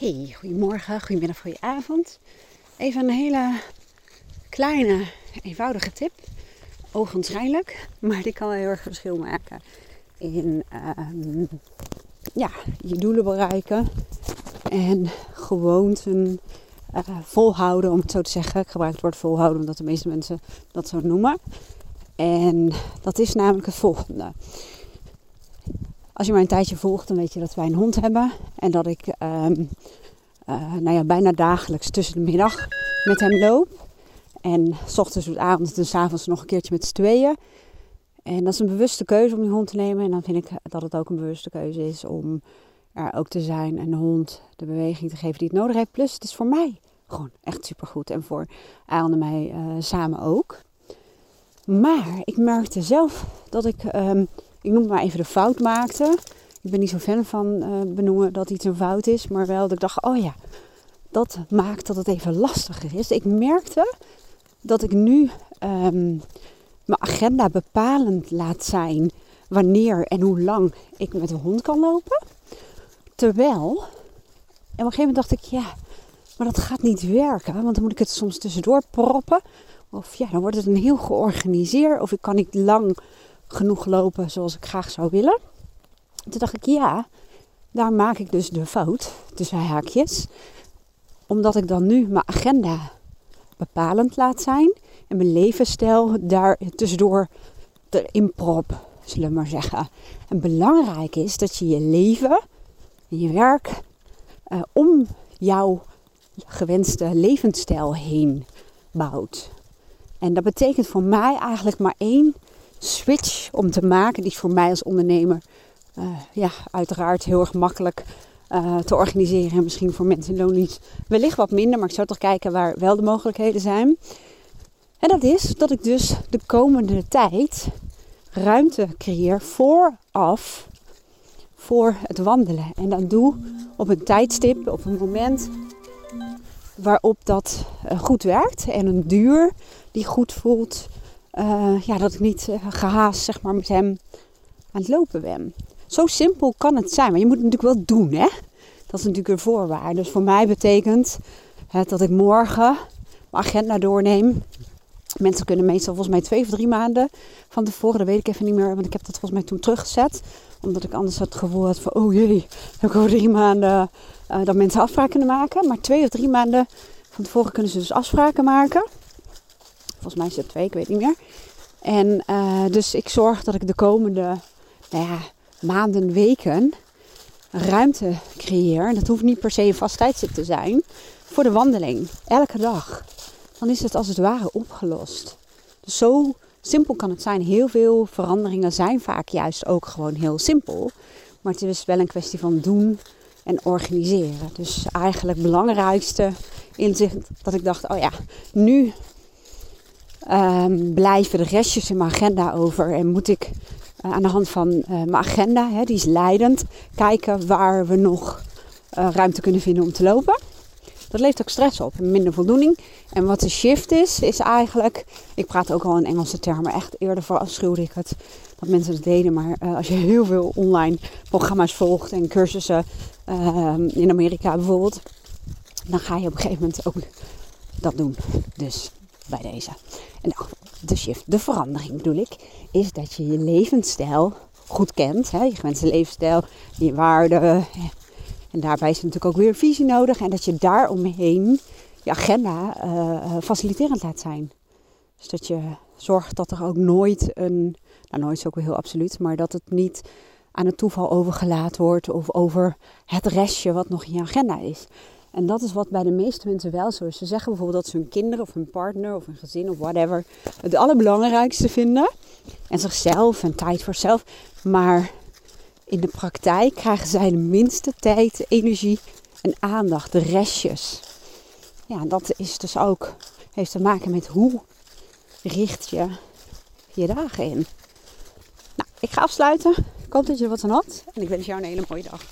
Hey, goedemorgen, goedemiddag, goedenavond. Even een hele kleine, eenvoudige tip. Ogenschijnlijk, maar die kan wel heel erg verschil maken in ehm, ja, je doelen bereiken en gewoonten uh, volhouden, om het zo te zeggen. Ik gebruik het woord volhouden omdat de meeste mensen dat zo noemen. En dat is namelijk het volgende. Als je mij een tijdje volgt, dan weet je dat wij een hond hebben. En dat ik um, uh, nou ja, bijna dagelijks tussen de middag met hem loop. En s ochtends, de avond en s avonds nog een keertje met z'n tweeën. En dat is een bewuste keuze om die hond te nemen. En dan vind ik dat het ook een bewuste keuze is om er ook te zijn en de hond de beweging te geven die het nodig heeft. Plus, het is voor mij gewoon echt supergoed. En voor Aaron en mij uh, samen ook. Maar ik merkte zelf dat ik, um, ik noem maar even de fout maakte. Ik ben niet zo fan van uh, benoemen dat iets een fout is. Maar wel dat ik dacht, oh ja, dat maakt dat het even lastiger is. Ik merkte dat ik nu um, mijn agenda bepalend laat zijn wanneer en hoe lang ik met de hond kan lopen. Terwijl, op een gegeven moment dacht ik, ja, maar dat gaat niet werken. Want dan moet ik het soms tussendoor proppen. Of ja, dan wordt het een heel georganiseerd. Of ik kan niet lang genoeg lopen zoals ik graag zou willen. Toen dacht ik, ja, daar maak ik dus de fout, tussen haakjes. Omdat ik dan nu mijn agenda bepalend laat zijn. En mijn levensstijl daar tussendoor erin prop, zullen we maar zeggen. En belangrijk is dat je je leven en je werk uh, om jouw gewenste levensstijl heen bouwt. En dat betekent voor mij eigenlijk maar één switch om te maken. Die voor mij als ondernemer uh, ja, uiteraard heel erg makkelijk uh, te organiseren. En misschien voor mensen in loondienst wellicht wat minder. Maar ik zou toch kijken waar wel de mogelijkheden zijn. En dat is dat ik dus de komende tijd ruimte creëer vooraf voor het wandelen. En dat doe op een tijdstip, op een moment waarop dat uh, goed werkt. En een duur die goed voelt. Uh, ja, dat ik niet uh, gehaast zeg maar, met hem aan het lopen ben. Zo simpel kan het zijn. Maar je moet het natuurlijk wel doen, hè? Dat is natuurlijk een voorwaarde. Dus voor mij betekent het dat ik morgen mijn agenda doorneem. Mensen kunnen meestal volgens mij twee of drie maanden van tevoren. Dat weet ik even niet meer, want ik heb dat volgens mij toen teruggezet. Omdat ik anders het gevoel had van, oh jee, heb ik over drie maanden uh, dat mensen afspraken kunnen maken. Maar twee of drie maanden van tevoren kunnen ze dus afspraken maken. Volgens mij is het twee, ik weet niet meer. En uh, dus ik zorg dat ik de komende nou ja, maanden, weken ruimte creëer. En dat hoeft niet per se een vast tijdstip te zijn. Voor de wandeling. Elke dag. Dan is het als het ware opgelost. Dus zo simpel kan het zijn. Heel veel veranderingen zijn vaak juist ook gewoon heel simpel. Maar het is wel een kwestie van doen en organiseren. Dus eigenlijk het belangrijkste inzicht dat ik dacht, oh ja, nu um, blijven de restjes in mijn agenda over en moet ik uh, aan de hand van uh, mijn agenda, hè, die is leidend, kijken waar we nog uh, ruimte kunnen vinden om te lopen. Dat levert ook stress op en minder voldoening. En wat de shift is, is eigenlijk, ik praat ook al in Engelse termen, echt eerder verafschuwde ik het dat mensen het deden. Maar als je heel veel online programma's volgt en cursussen ehm, in Amerika bijvoorbeeld, dan ga je op een gegeven moment ook dat doen. Dus bij deze. Nou, de shift, de verandering bedoel ik, is dat je je levensstijl goed kent. Hè? Je gewenste levensstijl, je waarden. En daarbij is natuurlijk ook weer visie nodig. En dat je daaromheen je agenda uh, faciliterend laat zijn. Dus dat je zorgt dat er ook nooit een, nou nooit is ook wel heel absoluut, maar dat het niet aan het toeval overgelaten wordt of over het restje wat nog in je agenda is. En dat is wat bij de meeste mensen wel zo is. Ze zeggen bijvoorbeeld dat ze hun kinderen of hun partner of hun gezin of whatever het allerbelangrijkste vinden. En zichzelf en tijd voor zelf. Maar in de praktijk krijgen zij de minste tijd, energie en aandacht, de restjes. Ja, dat is dus ook, heeft te maken met hoe richt je je dagen in. Nou, ik ga afsluiten. Ik hoop dat je er wat aan had. En ik wens jou een hele mooie dag.